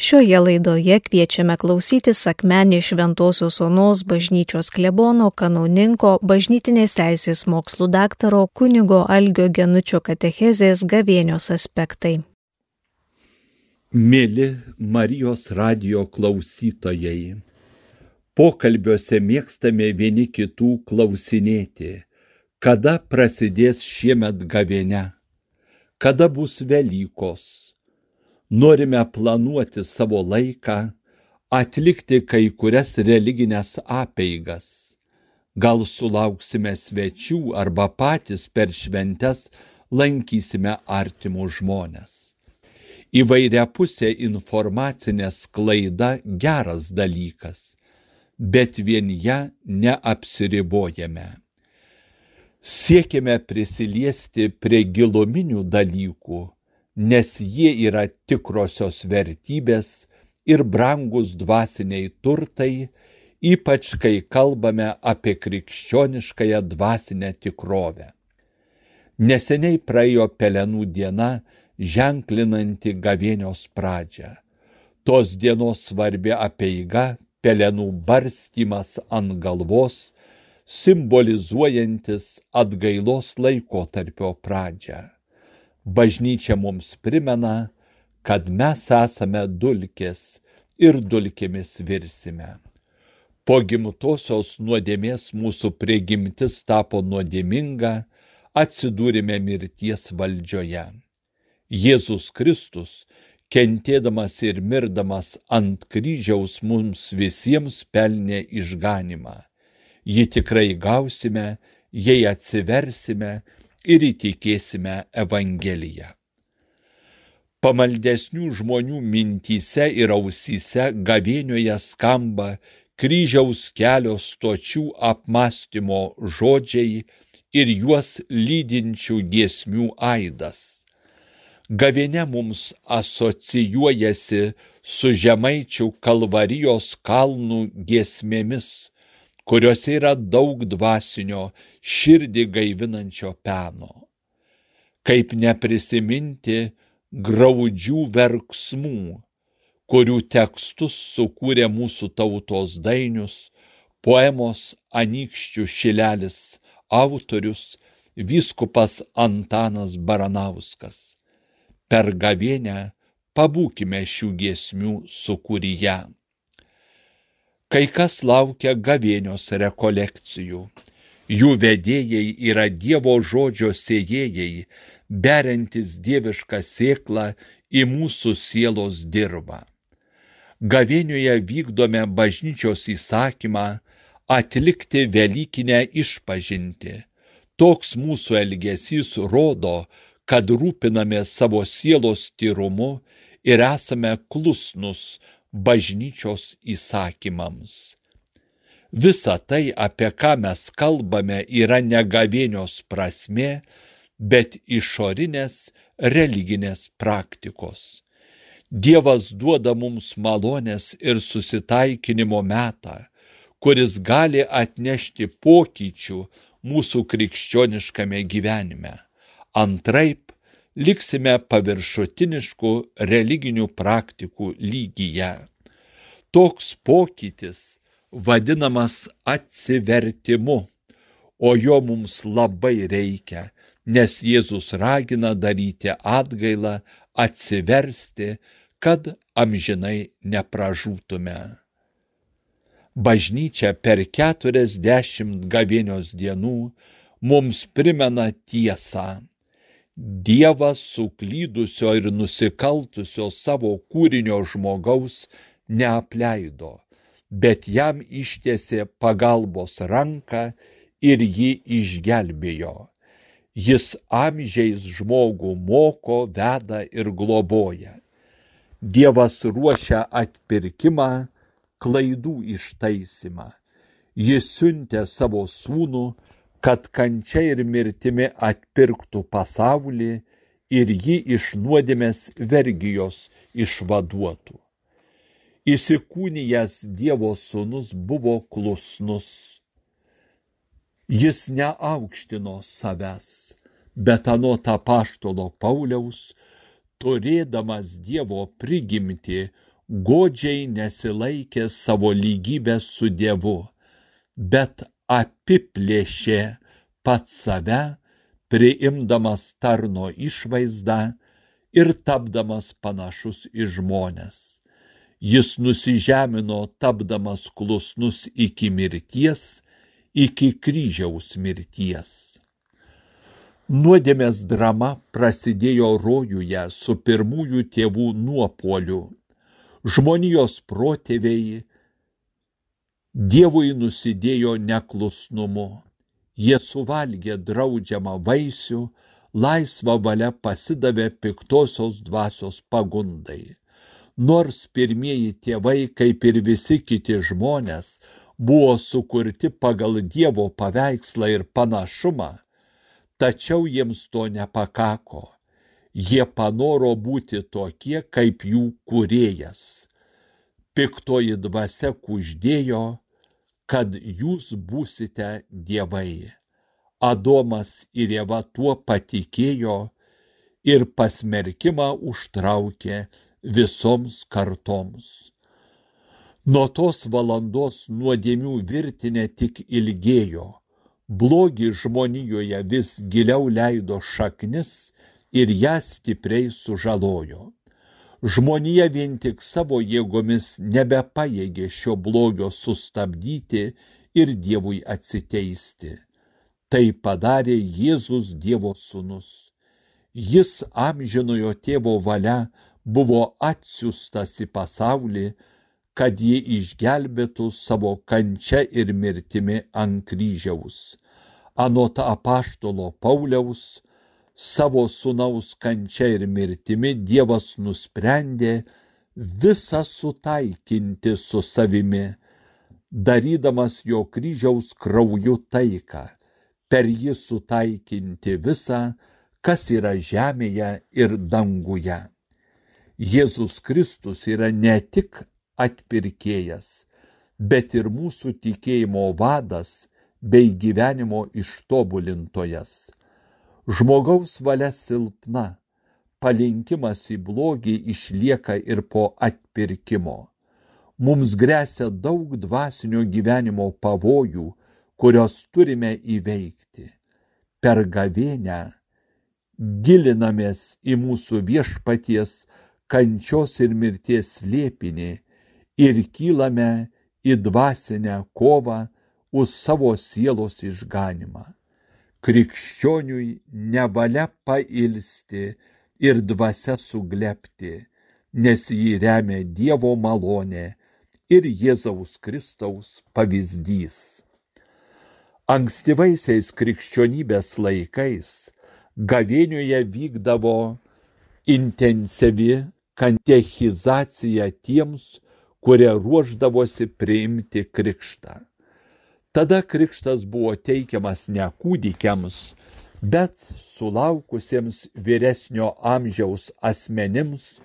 Šioje laidoje kviečiame klausyti sakmenį Šventojios Onos bažnyčios klebono kanauninko bažnytinės teisės mokslų daktaro kunigo Algio Genučio katechezės gavėnios aspektai. Mėly Marijos radio klausytojai, pokalbiuose mėgstame vieni kitų klausinėti, kada prasidės šiemet gavėne, kada bus Velykos norime planuoti savo laiką, atlikti kai kurias religinės apeigas. Gal sulauksime svečių arba patys per šventes lankysime artimus žmonės. Įvairia pusė informacinė sklaida geras dalykas, bet vien ją neapsiribojame. Siekime prisiliesti prie giluminių dalykų nes jie yra tikrosios vertybės ir brangus dvasiniai turtai, ypač kai kalbame apie krikščioniškąją dvasinę tikrovę. Neseniai praėjo pelenų diena, ženklinanti gavėnios pradžią. Tos dienos svarbi apeiga, pelenų barstymas ant galvos, simbolizuojantis atgailos laikotarpio pradžią bažnyčia mums primena, kad mes esame dulkės ir dulkėmis virsime. Po gimtosios nuodėmės mūsų prigimtis tapo nuodėminga, atsidūrėme mirties valdžioje. Jėzus Kristus, kentėdamas ir mirdamas ant kryžiaus mums visiems pelnė išganimą. Jį tikrai gausime, jei atsiversime ir įtikėsime Evangeliją. Pamaldesnių žmonių mintyse ir ausyse gavėnioje skamba kryžiaus kelio stočių apmąstymo žodžiai ir juos lydinčių giesmių aidas. Gavėne mums asocijuojasi su žemaičių kalvarijos kalnų giesmėmis, kuriuose yra daug dvasinio širdį gaivinančio peno. Kaip neprisiminti graudžių verksmų, kurių tekstus sukūrė mūsų tautos dainius, poemos Anykščių šilelis autorius vyskupas Antanas Baranauskas. Per gavėnę pabūkime šių giesmių sukūryje. Kai kas laukia gavėnios rekolekcijų. Jų vedėjai yra Dievo žodžio sėjėjai, beriantis dievišką sėklą į mūsų sielos dirbą. Gavėnioje vykdome bažnyčios įsakymą atlikti Velykinę išpažinti. Toks mūsų elgesys rodo, kad rūpiname savo sielos tyrumu ir esame klusnus bažnyčios įsakymams. Visa tai, apie ką mes kalbame, yra ne gavėnios prasme, bet išorinės religinės praktikos. Dievas duoda mums malonės ir susitaikinimo metą, kuris gali atnešti pokyčių mūsų krikščioniškame gyvenime. Antraip, liksime paviršutiniškų religinių praktikų lygyje. Toks pokytis vadinamas atsivertimu, o jo mums labai reikia, nes Jėzus ragina daryti atgailą, atsiversti, kad amžinai nepražūtume. Bažnyčia per keturiasdešimt gavėnios dienų mums primena tiesą Dievas suklydusio ir nusikaltusio savo kūrinio žmogaus neapleido, bet jam ištiesė pagalbos ranką ir jį išgelbėjo. Jis amžiais žmogų moko, veda ir globoja. Dievas ruošia atpirkimą, klaidų ištaisimą. Jis siuntė savo sūnų, kad kančia ir mirtimi atpirktų pasaulį ir jį iš nuodėmės vergijos išvaduotų. Įsikūnijęs Dievo sūnus buvo klusnus. Jis neaukštino savęs, bet anot apaštalo Pauliaus, turėdamas Dievo prigimti, godžiai nesilaikė savo lygybę su Dievu, bet apiplėšė pats save, priimdamas tarno išvaizdą ir tapdamas panašus į žmonės. Jis nusižemino tapdamas klusnus iki mirties, iki kryžiaus mirties. Nuodėmės drama prasidėjo rojuje su pirmųjų tėvų nuopoliu. Žmonijos protėviai Dievui nusidėjo neklusnumu. Jie suvalgė draudžiamą vaisių, laisvą valią pasidavė piktosios dvasios pagundai. Nors pirmieji tėvai, kaip ir visi kiti žmonės, buvo sukurti pagal Dievo paveikslą ir panašumą, tačiau jiems to nepakako. Jie panoro būti tokie kaip jų kūrėjas. Piktoji dvasia kuždėjo, kad jūs būsite dievai. Adomas ir Jėva tuo patikėjo ir pasmerkimą užtraukė visoms kartoms. Nuo tos valandos nuodėmių virtinė tik ilgėjo, blogi žmonijoje vis giliau leido šaknis ir ją stipriai sužalojo. Žmonija vien tik savo jėgomis nebepajėgė šio blogio sustabdyti ir Dievui atsiteisti. Tai padarė Jėzus Dievo sūnus. Jis amžinojo tėvo valia buvo atsiustas į pasaulį, kad jį išgelbėtų savo kančia ir mirtimi ant kryžiaus. Anot apaštolo Pauliaus, savo sunaus kančia ir mirtimi Dievas nusprendė visą sutaikinti su savimi, darydamas jo kryžiaus krauju taiką, per jį sutaikinti visą, kas yra žemėje ir danguje. Jėzus Kristus yra ne tik atpirkėjas, bet ir mūsų tikėjimo vadas bei gyvenimo ištobulintojas. Žmogaus valia silpna, palinkimas į blogį išlieka ir po atpirkimo. Mums grėsia daug dvasinio gyvenimo pavojų, kurios turime įveikti. Per gavėnę gilinamės į mūsų viešpaties kančios ir mirties slėpinį ir kylame į dvasinę kovą už savo sielos išganimą. Krikščioniui nevalia pailsti ir dvasia suglepti, nes jį remia Dievo malonė ir Jėzaus Kristaus pavyzdys. Ankstyvaisiais krikščionybės laikais gavėnioje vykdavo intensyvi katechizacija tiems, kurie ruoždavosi priimti krikštą. Tada krikštas buvo teikiamas ne kūdikiams, bet sulaukusiems vyresnio amžiaus asmenims,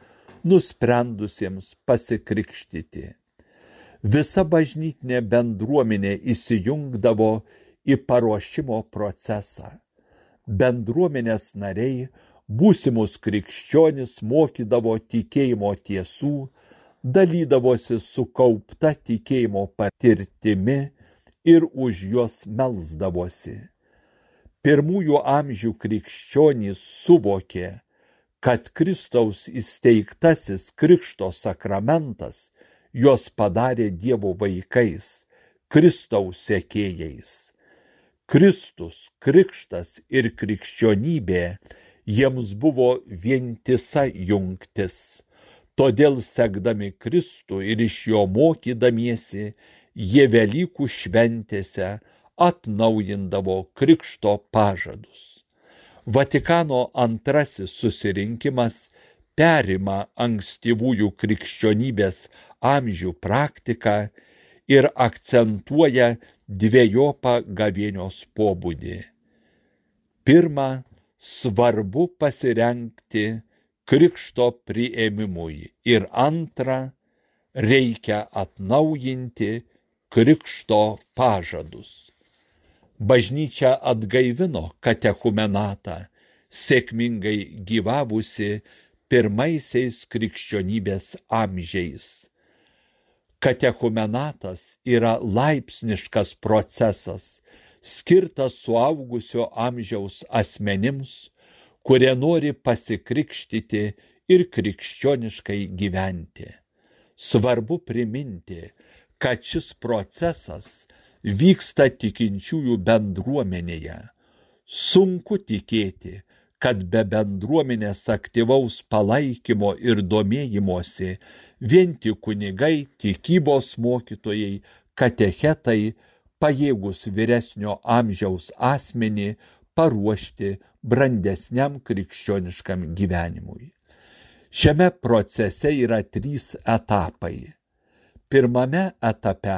nusprendusiems pasikrikštyti. Visa bažnytinė bendruomenė įsijungdavo į paruošimo procesą. Bendruomenės nariai būsimus krikščionis mokydavo tikėjimo tiesų, dalydavosi sukaupta tikėjimo patirtimi ir už juos melsdavosi. Pirmųjų amžių krikščionys suvokė, kad Kristaus įsteigtasis Krikšto sakramentas juos padarė Dievo vaikais, Kristaus sekėjais. Kristus, Krikštas ir krikščionybė jiems buvo vientisa jungtis. Todėl sekdami Kristų ir iš jo mokydamiesi, jie Velykų šventėse atnaujindavo Krikšto pažadus. Vatikano antrasis susirinkimas perima ankstyvųjų krikščionybės amžių praktiką ir akcentuoja dviejopą gavėnios pobūdį. Pirma, svarbu pasirenkti krikšto priėmimui ir antra, reikia atnaujinti krikšto pažadus. Bažnyčia atgaivino katechumenatą, sėkmingai gyvavusi pirmaisiais krikščionybės amžiais. Katechumenatas yra laipsniškas procesas, skirtas suaugusio amžiaus asmenims, kurie nori pasikrikštyti ir krikščioniškai gyventi. Svarbu priminti, kad šis procesas vyksta tikinčiųjų bendruomenėje. Sunku tikėti, kad be bendruomenės aktyvaus palaikymo ir domėjimosi vien tik kunigai, tikybos mokytojai, katechetai pajėgus vyresnio amžiaus asmenį paruošti brandesniam krikščioniškam gyvenimui. Šiame procese yra trys etapai. Pirmame etape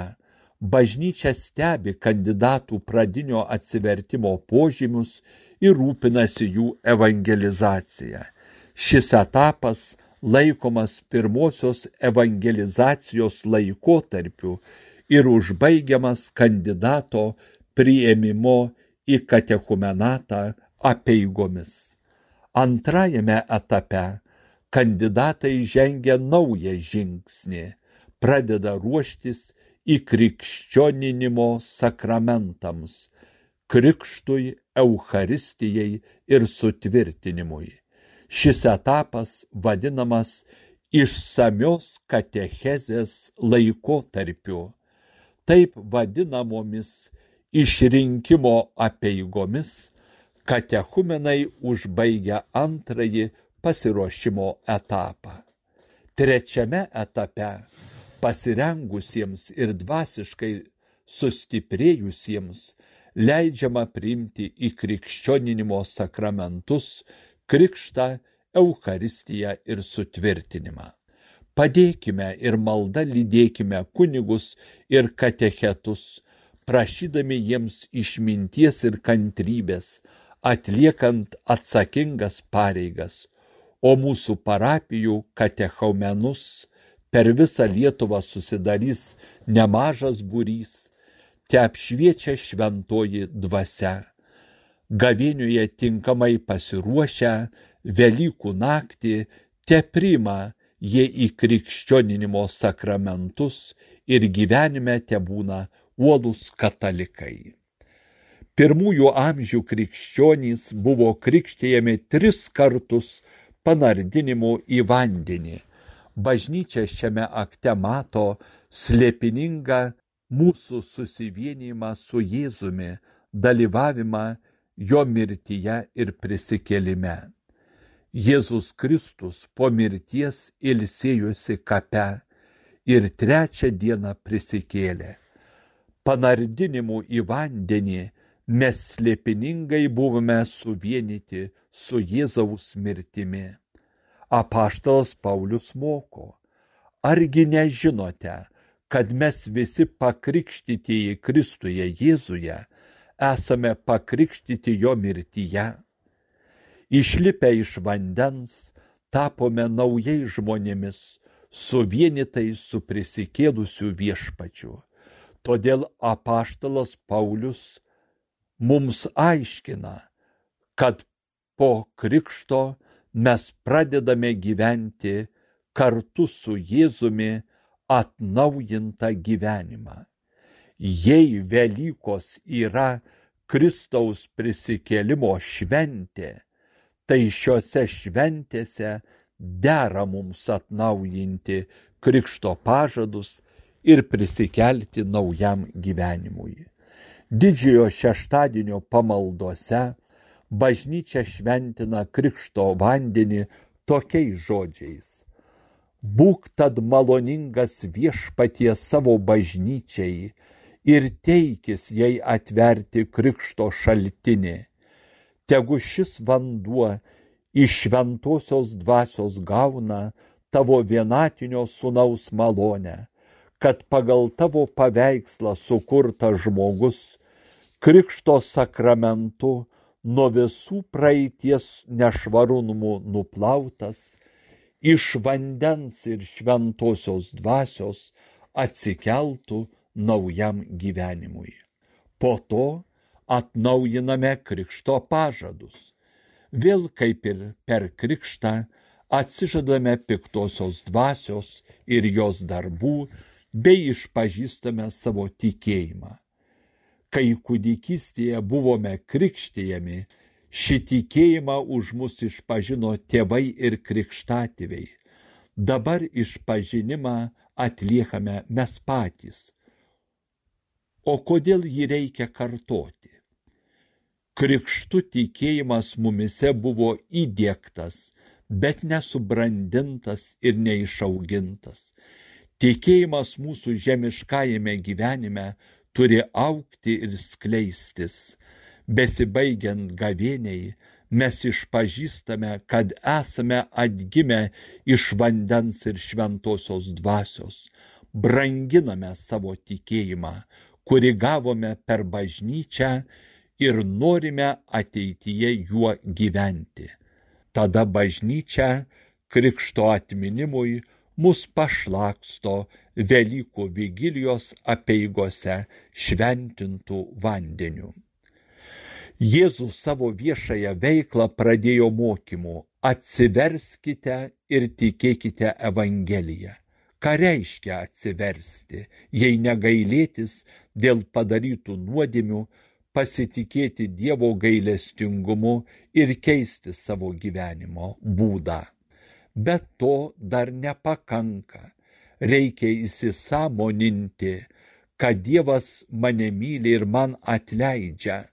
bažnyčia stebi kandidatų pradinio atsivertimo požymius ir rūpinasi jų evangelizacija. Šis etapas laikomas pirmosios evangelizacijos laikotarpiu ir užbaigiamas kandidato priėmimo į katechumenatą apeigomis. Antrajame etape kandidatai žengia naują žingsnį, pradeda ruoštis į krikščioninimo sakramentams krikštui, Eucharistijai ir sutvirtinimui. Šis etapas vadinamas išsamios katechezės laikotarpiu. Taip vadinamomis išrinkimo apeigomis katechumenai užbaigia antrąjį pasiruošimo etapą. Trečiame etape pasirengusiems ir dvasiškai sustiprėjusiems leidžiama priimti į krikščioninimo sakramentus, krikštą, Eucharistiją ir sutvirtinimą. Padėkime ir malda lydėkime kunigus ir katechetus, prašydami jiems išminties ir kantrybės, atliekant atsakingas pareigas, o mūsų parapijų katechaumenus per visą Lietuvą susidarys nemažas būrys te apšviečia šventoji dvasia. Gavėniuje tinkamai pasiruošę Velykų naktį te prima jie į krikščioninimo sakramentus ir gyvenime te būna uolus katalikai. Pirmųjų amžių krikščionys buvo krikštėjami tris kartus panardinimu į vandenį. Bažnyčia šiame akte mato slėpiningą mūsų susivienijimą su Jėzumi, dalyvavimą jo mirtyje ir prisikėlime. Jėzus Kristus po mirties ilsėjosi kape ir trečią dieną prisikėlė. Panardinimu į vandenį mes slėpiningai buvome suvienyti su Jėzaus mirtimi. Apaštalas Paulius moko, argi nežinote, kad mes visi pakrikštytieji Kristuje Jėzuje esame pakrikštyti jo mirtyje. Išlipę iš vandens, tapome naujai žmonėmis, suvienytai su prisikėlusiu viešpačiu. Todėl apaštalas Paulius mums aiškina, kad po krikšto mes pradedame gyventi kartu su Jėzumi atnaujintą gyvenimą. Jei Velykos yra Kristaus prisikėlimo šventė, tai šiuose šventėse dera mums atnaujinti krikšto pažadus ir prisikelti naujam gyvenimui. Didžiojo šeštadienio pamaldose bažnyčia šventina krikšto vandenį tokiais žodžiais Būk tad maloningas viešpatie savo bažnyčiai ir teikis jai atverti krikšto šaltinį. Tegu šis vanduo iš šventosios dvasios gauna tavo vienatinio sunaus malonę, kad pagal tavo paveikslą sukurtas žmogus krikšto sakramentu nuo visų praeities nešvarumų nuplautas iš vandens ir šventosios dvasios atsikeltų naujam gyvenimui. Po to atnaujiname krikšto pažadus. Vėl kaip ir per krikštą atsižadame piktosios dvasios ir jos darbų, bei išpažįstame savo tikėjimą. Kai kūdikystėje buvome krikštėjami, šį tikėjimą už mus išpažino tėvai ir krikštatėviai. Dabar išpažinimą atliekame mes patys. O kodėl jį reikia kartoti? krikštu tikėjimas mumise buvo įdėktas, bet nesubrandintas ir neišaugintas. Tikėjimas mūsų žemiškajame gyvenime turi aukti ir skleistis. Besibaigiant gavėniai, mes išpažįstame, kad esame atgimę iš vandens ir šventosios dvasios. Branginame savo tikėjimą, kurį gavome per bažnyčią ir norime ateityje juo gyventi. Tada bažnyčia krikšto atminimui mus pašlaksto Velykų vigilijos apieigose šventintų vandeniu. Jėzus savo viešąją veiklą pradėjo mokymu - atsiverskite ir tikėkite Evangeliją. Ką reiškia atsiversti, jei negailėtis dėl padarytų nuodėmių, pasitikėti Dievo gailestingumu ir keisti savo gyvenimo būdą. Bet to dar nepakanka. Reikia įsisamoninti, kad Dievas mane myli ir man atleidžia.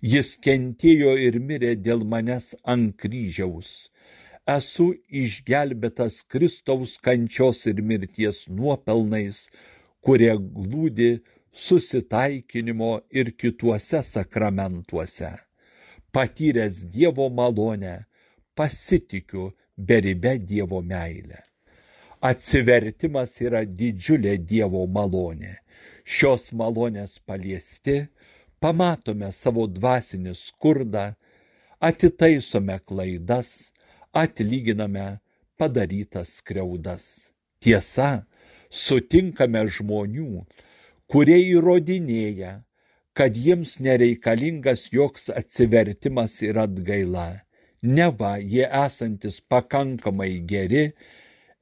Jis kentėjo ir mirė dėl manęs ant kryžiaus. Esu išgelbėtas Kristaus kančios ir mirties nuopelnais, kurie glūdi susitaikinimo ir kituose sakramentuose. Patyręs Dievo malonę, pasitikiu beribę Dievo meilę. Atsivertimas yra didžiulė Dievo malonė. Šios malonės paliesti, pamatome savo dvasinį skurdą, atitaisome klaidas, atlyginame padarytas skriaudas. Tiesa, sutinkame žmonių, kurie įrodinėja, kad jiems nereikalingas joks atsivertimas ir atgaila. Neva jie esantis pakankamai geri,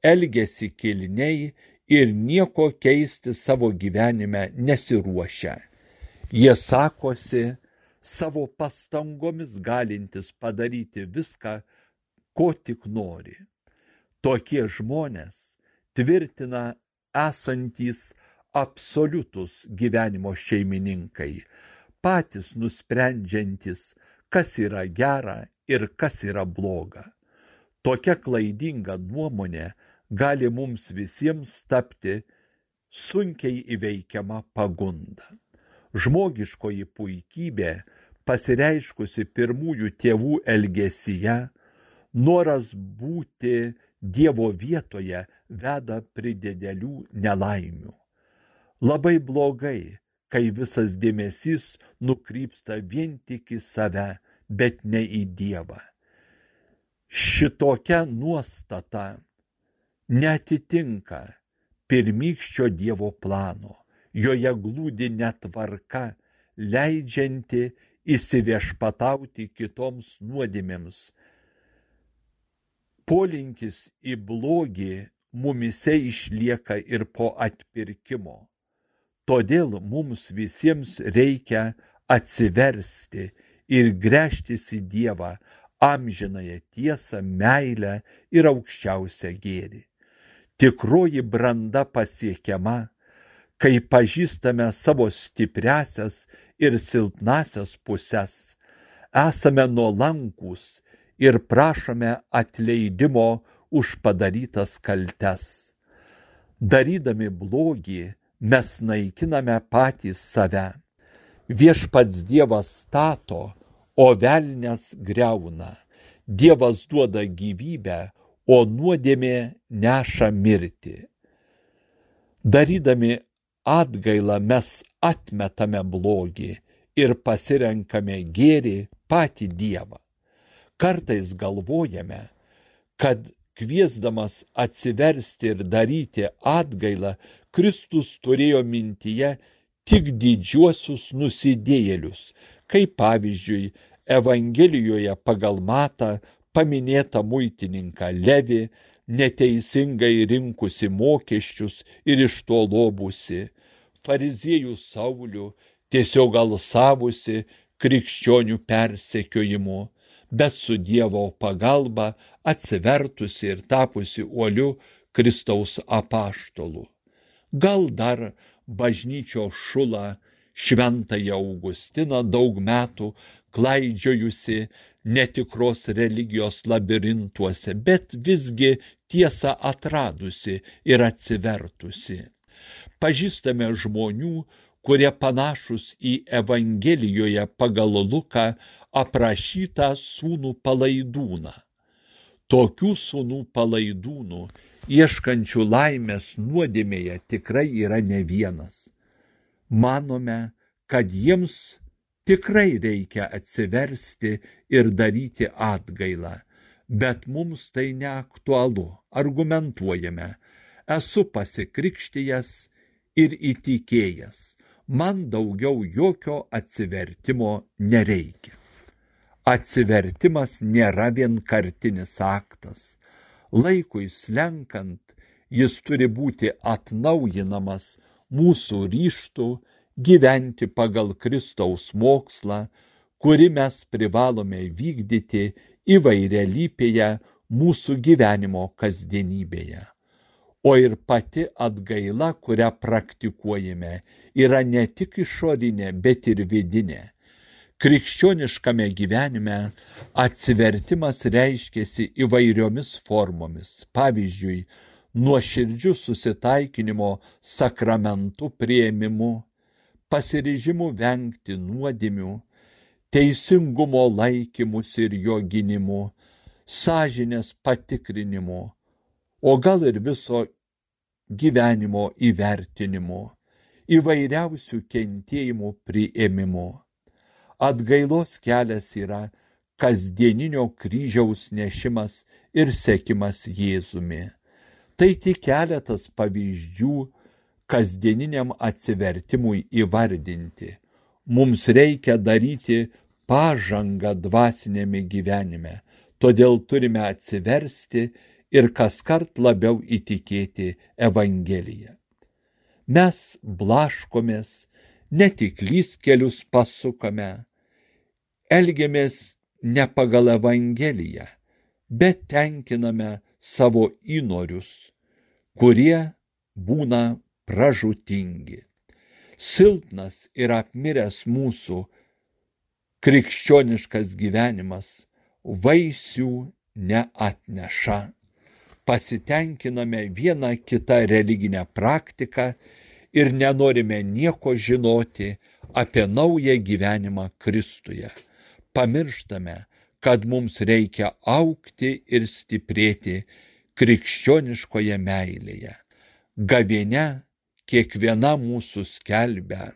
elgesi kilniai ir nieko keisti savo gyvenime nesiruošia. Jie sakosi savo pastangomis galintis padaryti viską, ko tik nori. Tokie žmonės tvirtina esantys absoliutus gyvenimo šeimininkai, patys nusprendžiantis, kas yra gera ir kas yra bloga. Tokia klaidinga nuomonė gali mums visiems tapti sunkiai įveikiama pagunda. Žmogiškoji puikybė, pasireiškusi pirmųjų tėvų elgesyje, noras būti Dievo vietoje veda prie didelių nelaimių. Labai blogai, kai visas dėmesys nukrypsta vien tik į save, bet ne į Dievą. Šitokia nuostata netitinka pirmykščio Dievo plano, joje glūdi netvarka, leidžianti įsiviešpatauti kitoms nuodėmėms. Polinkis į blogį mumise išlieka ir po atpirkimo. Todėl mums visiems reikia atsiversti ir grėžtis į Dievą, amžinąją tiesą, meilę ir aukščiausią gėrį. Tikroji branda pasiekiama, kai pažįstame savo stipresias ir silpnasias puses, esame nuolankus ir prašome atleidimo už padarytas kaltes. Darydami blogį, mes naikiname patys save. Viešpats Dievas stato, o velnės greuna. Dievas duoda gyvybę, o nuodėmė neša mirtį. Darydami atgailą mes atmetame blogį ir pasirenkame gėrį patį Dievą. Kartais galvojame, kad kviesdamas atsiversti ir daryti atgailą, Kristus turėjo mintyje tik didžiuosius nusidėjėlius, kaip pavyzdžiui Evangelijoje pagal Matą paminėtą muitininką Levi, neteisingai rinkusi mokesčius ir iš to lobusi, fariziejų Saulių, tiesiog alsavusi krikščionių persekiojimu, bet su Dievo pagalba atsivertusi ir tapusi uoliu Kristaus apaštalų. Gal dar bažnyčio šulą šventąją Augustiną daug metų klaidžiojusi netikros religijos labirintuose, bet visgi tiesą atradusi ir atsivertusi. Pažįstame žmonių, kurie panašus į Evangelijoje pagal Luką aprašytą sūnų palaidūną. Tokių sūnų palaidūnų, ieškančių laimės nuodėmėje, tikrai yra ne vienas. Manome, kad jiems tikrai reikia atsiversti ir daryti atgailą, bet mums tai neaktualu, argumentuojame. Esu pasikrikštijęs ir įtikėjęs, man daugiau jokio atsivertimo nereikia. Atsivertimas nėra vienkartinis aktas. Laikui slenkant, jis turi būti atnaujinamas mūsų ryštų gyventi pagal Kristaus mokslą, kuri mes privalome vykdyti įvairialypėje mūsų gyvenimo kasdienybėje. O ir pati atgaila, kurią praktikuojame, yra ne tik išorinė, bet ir vidinė. Krikščioniškame gyvenime atsivertimas reiškiasi įvairiomis formomis. Pavyzdžiui, nuoširdžių susitaikinimo sakramentų prieimimu, pasiryžimu vengti nuodėmių, teisingumo laikymus ir jo gynimu, sąžinės patikrinimu, o gal ir viso gyvenimo įvertinimu, įvairiausių kentėjimų priėmimu. Atgailos kelias yra kasdieninio kryžiaus nešimas ir sekimas Jėzumi. Tai tik keletas pavyzdžių, kasdieniniam atsivertimui įvardinti. Mums reikia daryti pažangą dvasinėme gyvenime, todėl turime atsiversti ir kas kart labiau įtikėti Evangeliją. Mes blaškomės, ne tik lyskelius pasukame, elgiamės ne pagal Evangeliją, bet tenkiname savo įnorius, kurie būna pražutingi. Silpnas ir apmiręs mūsų krikščioniškas gyvenimas vaisių neatneša. Pasitenkiname vieną kitą religinę praktiką ir nenorime nieko žinoti apie naują gyvenimą Kristuje. Pamirštame, kad mums reikia aukti ir stiprėti krikščioniškoje meilėje. Gavėne kiekviena mūsų skelbia,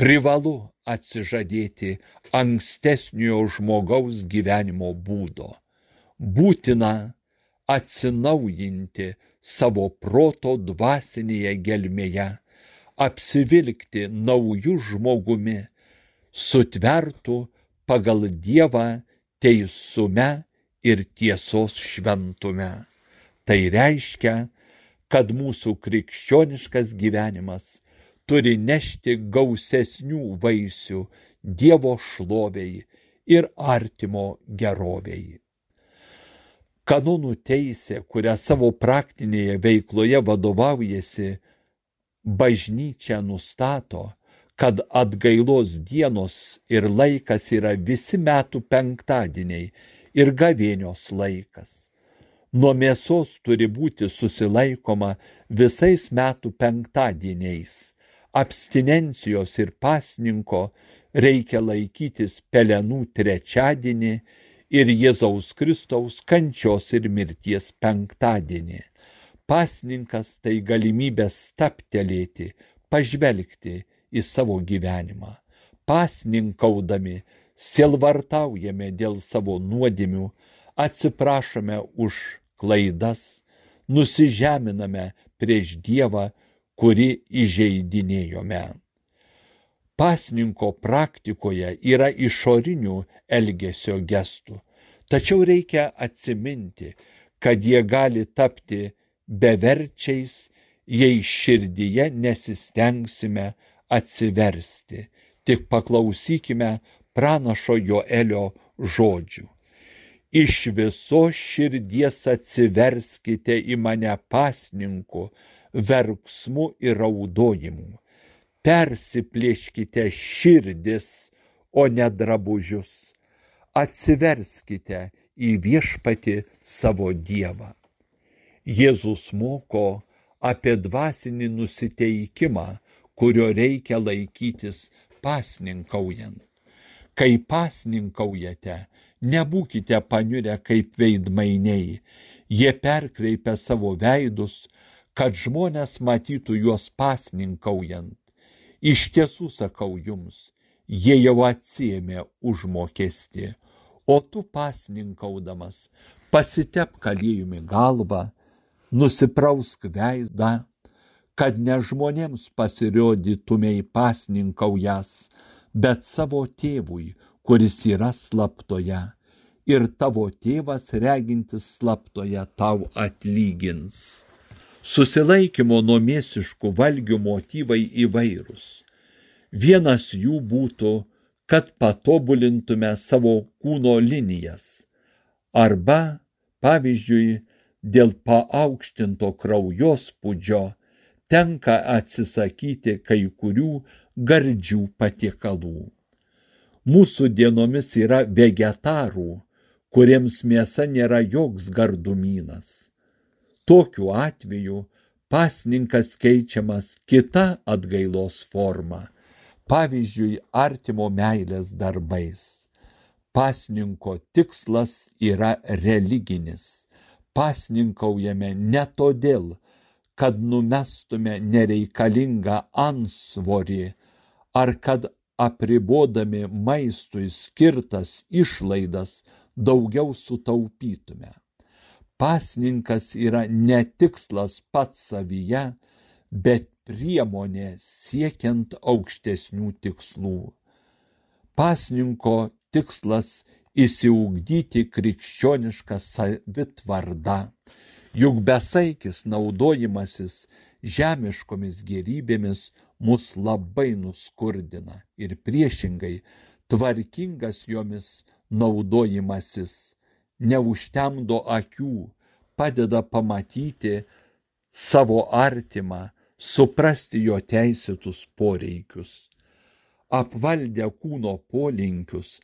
privalu atsižadėti ankstesnio žmogaus gyvenimo būdo. Būtina atsinaujinti savo proto dvasinėje gelmėje, apsivilkti naujų žmogumi, sutvertų pagal Dievą teisume ir tiesos šventume. Tai reiškia, kad mūsų krikščioniškas gyvenimas turi nešti gausesnių vaisių Dievo šloviai ir artimo geroviai. Kanonų teisė, kurią savo praktinėje veikloje vadovaujasi, bažnyčia nustato, kad atgailos dienos ir laikas yra visi metų penktadieniai ir gavėnios laikas. Nuo mėsos turi būti susilaikoma visais metų penktadieniais. Abstinencijos ir pasninko reikia laikytis pelenų trečiadienį ir Jėzaus Kristaus kančios ir mirties penktadienį. Pasninkas tai galimybė staptelėti, pažvelgti į savo gyvenimą. Pasninkaudami silvartaujame dėl savo nuodėmių, atsiprašome už klaidas, nusižeminame prieš Dievą, kuri įžeidinėjome. Pasninko praktikoje yra išorinių elgesio gestų, Tačiau reikia atsiminti, kad jie gali tapti beverčiais, jei širdyje nesistengsime atsiversti. Tik paklausykime pranašo Joelio žodžių. Iš viso širdies atsiverskite į mane pasninku, verksmu ir raudojimu. Persiplėškite širdis, o ne drabužius. Atsiverskite į viešpati savo Dievą. Jėzus moko apie dvasinį nusiteikimą, kurio reikia laikytis pasninkaujant. Kai pasninkaujate, nebūkite paniurę kaip veidmainiai, jie perkreipia savo veidus, kad žmonės matytų juos pasninkaujant. Iš tiesų sakau jums, jie jau atsiemė užmokesti, o tu pasninkaudamas pasitep kalėjumi galvą, nusiprausk veidą, kad ne žmonėms pasirodytumei pasninkaujas, bet savo tėvui, kuris yra slaptoje, ir tavo tėvas regintis slaptoje tau atlygins. Susilaikymo nuo mėsiškų valgių motyvai įvairūs. Vienas jų būtų, kad patobulintume savo kūno linijas. Arba, pavyzdžiui, dėl paaukštinto kraujospūdžio tenka atsisakyti kai kurių gardžių patiekalų. Mūsų dienomis yra vegetarų, kuriems mėsa nėra joks gardumynas. Tokiu atveju pasninkas keičiamas kita atgailos forma, pavyzdžiui, artimo meilės darbais. Pasninko tikslas yra religinis. Pasninkaujame ne todėl, kad numestume nereikalingą ansvorį ar kad apribodami maistui skirtas išlaidas daugiau sutaupytume. Pasninkas yra ne tikslas pats savyje, bet priemonė siekiant aukštesnių tikslų. Pasninko tikslas įsiugdyti krikščionišką savitvardą juk besaikis naudojimasis žemiškomis gerybėmis mus labai nuskurdina ir priešingai tvarkingas jomis naudojimasis neužtemdo akių, padeda pamatyti savo artimą, suprasti jo teisėtus poreikius. Apvaldę kūno polinkius,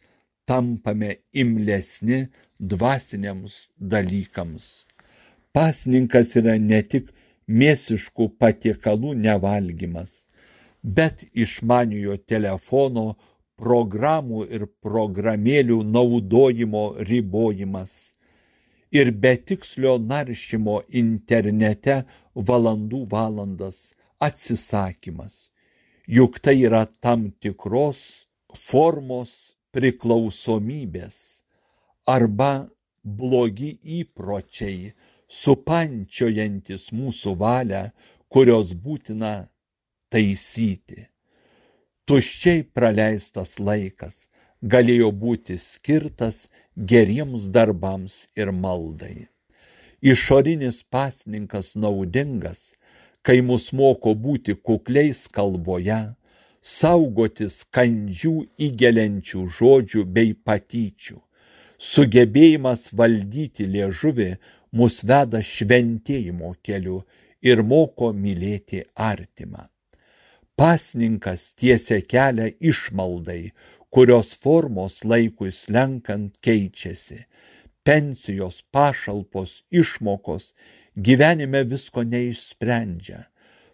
tampame imlesni dvasiniams dalykams. Pasninkas yra ne tik mėsiškų patiekalų nevalgymas, bet išmaniojo telefono, programų ir programėlių naudojimo ribojimas ir betikslio naršymo internete valandų valandas atsisakymas. Juk tai yra tam tikros formos priklausomybės arba blogi įpročiai, supančiojantis mūsų valią, kurios būtina taisyti. Tuščiai praleistas laikas galėjo būti skirtas geriems darbams ir maldai. Išorinis pasninkas naudingas, kai mus moko būti kukliais kalboje, saugotis kandžių įgeliančių žodžių bei patyčių, sugebėjimas valdyti liežuvį mus veda šventėjimo keliu ir moko mylėti artimą. Pasninkas tiesia kelią išmaldai, kurios formos laikui slenkant keičiasi. Pensijos, pašalpos, išmokos gyvenime visko neišsprendžia.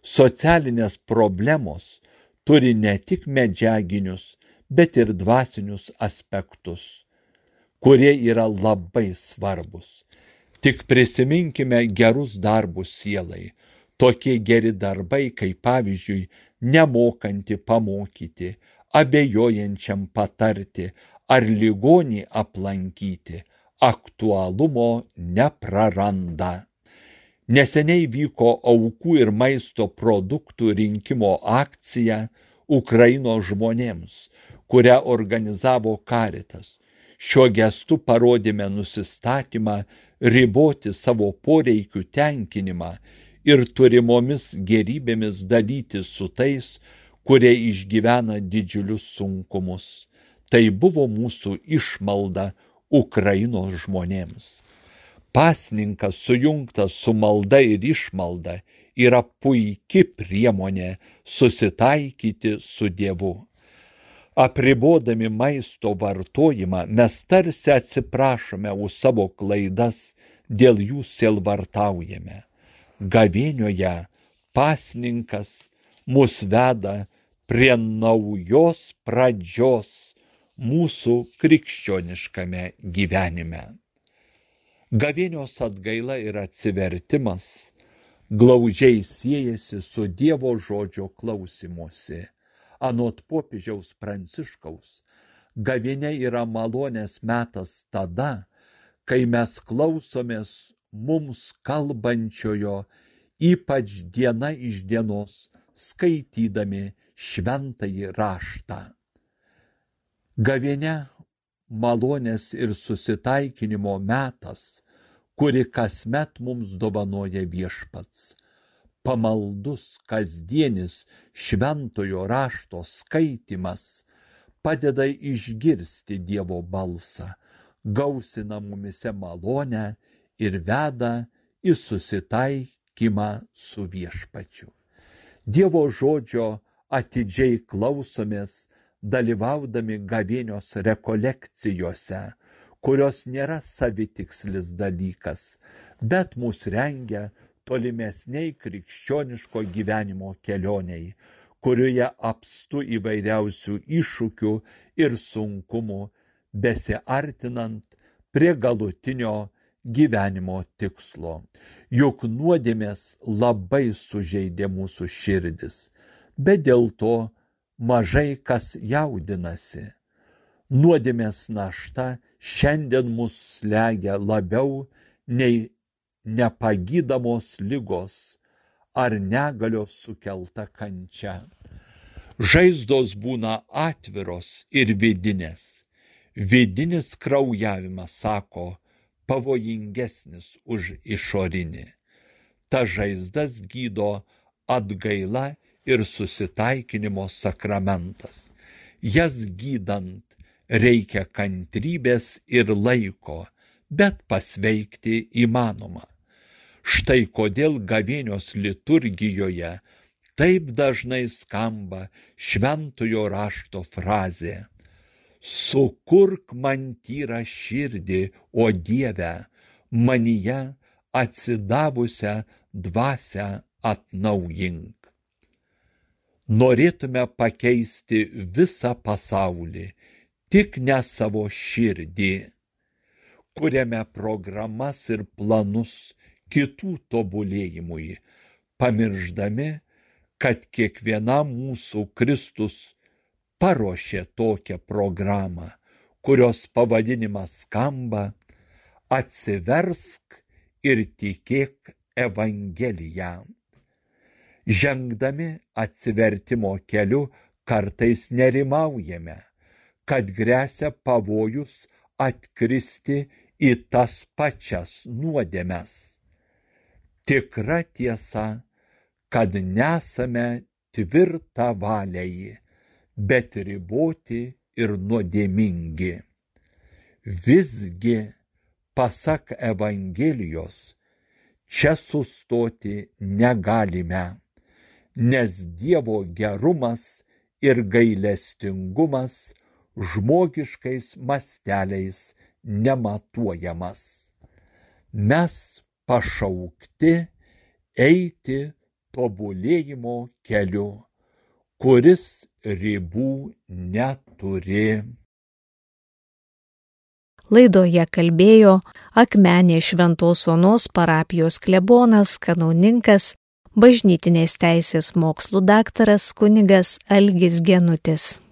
Socialinės problemos turi ne tik medžiaginius, bet ir dvasinius aspektus, kurie yra labai svarbus. Tik prisiminkime gerus darbus sielai. Tokie geri darbai, kaip pavyzdžiui, nemokanti pamokyti, abejojančiam patarti ar ligonį aplankyti, aktualumo nepraranda. Neseniai vyko aukų ir maisto produktų rinkimo akcija Ukrainos žmonėms, kurią organizavo Karitas. Šiuo gestu parodėme nusistatymą riboti savo poreikių tenkinimą ir turimomis gerybėmis dalytis su tais, kurie išgyvena didžiulius sunkumus. Tai buvo mūsų išmalda Ukrainos žmonėms. Pasninkas sujungtas su malda ir išmalda yra puikia priemonė susitaikyti su Dievu. Apribodami maisto vartojimą mes tarsi atsiprašome už savo klaidas, dėl jų silvartaujame. Gavienioje pasninkas mus veda prie naujos pradžios mūsų krikščioniškame gyvenime. Gavėnios atgaila ir atsivertimas glaudžiai siejasi su Dievo žodžio klausimuose anot popiežiaus pranciškaus gavėnia yra malonės metas tada kai mes klausomės mums kalbančiojo ypač diena iš dienos skaitydami šventąjį raštą. Gavėnia malonės ir susitaikinimo metas kurį kasmet mums dovanoja viešpats. Pamaldus kasdienis šventojo rašto skaitymas padeda išgirsti Dievo balsą, gausina mumise malonę ir veda į susitaikymą su viešpačiu. Dievo žodžio atidžiai klausomės, dalyvaudami gavėnios rekolekcijose, kurios nėra savitikslis dalykas, bet mus rengia tolimesniai krikščioniško gyvenimo kelioniai, kurioje apstu įvairiausių iššūkių ir sunkumų, besiartinant prie galutinio gyvenimo tikslo. Juk nuodėmės labai sužeidė mūsų širdis, bet dėl to mažai kas jaudinasi. Nuodėmės našta šiandien mus slegia labiau nei nepagydamos ligos ar negalios sukelta kančia. Žaizdos būna atviros ir vidinės. Vidinis kraujavimas, sako, pavojingesnis už išorinį. Ta žaizdas gydo atgaila ir susitaikinimo sakramentas. Jas gydant reikia kantrybės ir laiko, bet pasveikti įmanoma. Štai kodėl gavėnios liturgijoje taip dažnai skamba šventojo rašto frazė Sukurk man tyrą širdį, o Dieve, manyje atsidavusią dvasę atnaujink. Norėtume pakeisti visą pasaulį, tik ne savo širdį. Kuriame programas ir planus kitų tobulėjimui, pamirždami, kad kiekvienam mūsų Kristus paruošė tokią programą, kurios pavadinimas skamba Atsiversk ir tikėk Evangeliją. Žengdami atsivertimo keliu kartais nerimaujame, kad grėsia pavojus atkristi į tas pačias nuodėmes tikra tiesa, kad nesame tvirta valiai, bet riboti ir nuodėmingi. Visgi, pasak Evangelijos, čia sustoti negalime, nes Dievo gerumas ir gailestingumas žmogiškais masteliais nematuojamas. Mes pašaukti eiti tobulėjimo keliu, kuris ribų neturi. Laidoje kalbėjo Akmenė Šventos Onos parapijos klebonas, kanauninkas, bažnytinės teisės mokslų daktaras kunigas Algis Genutis.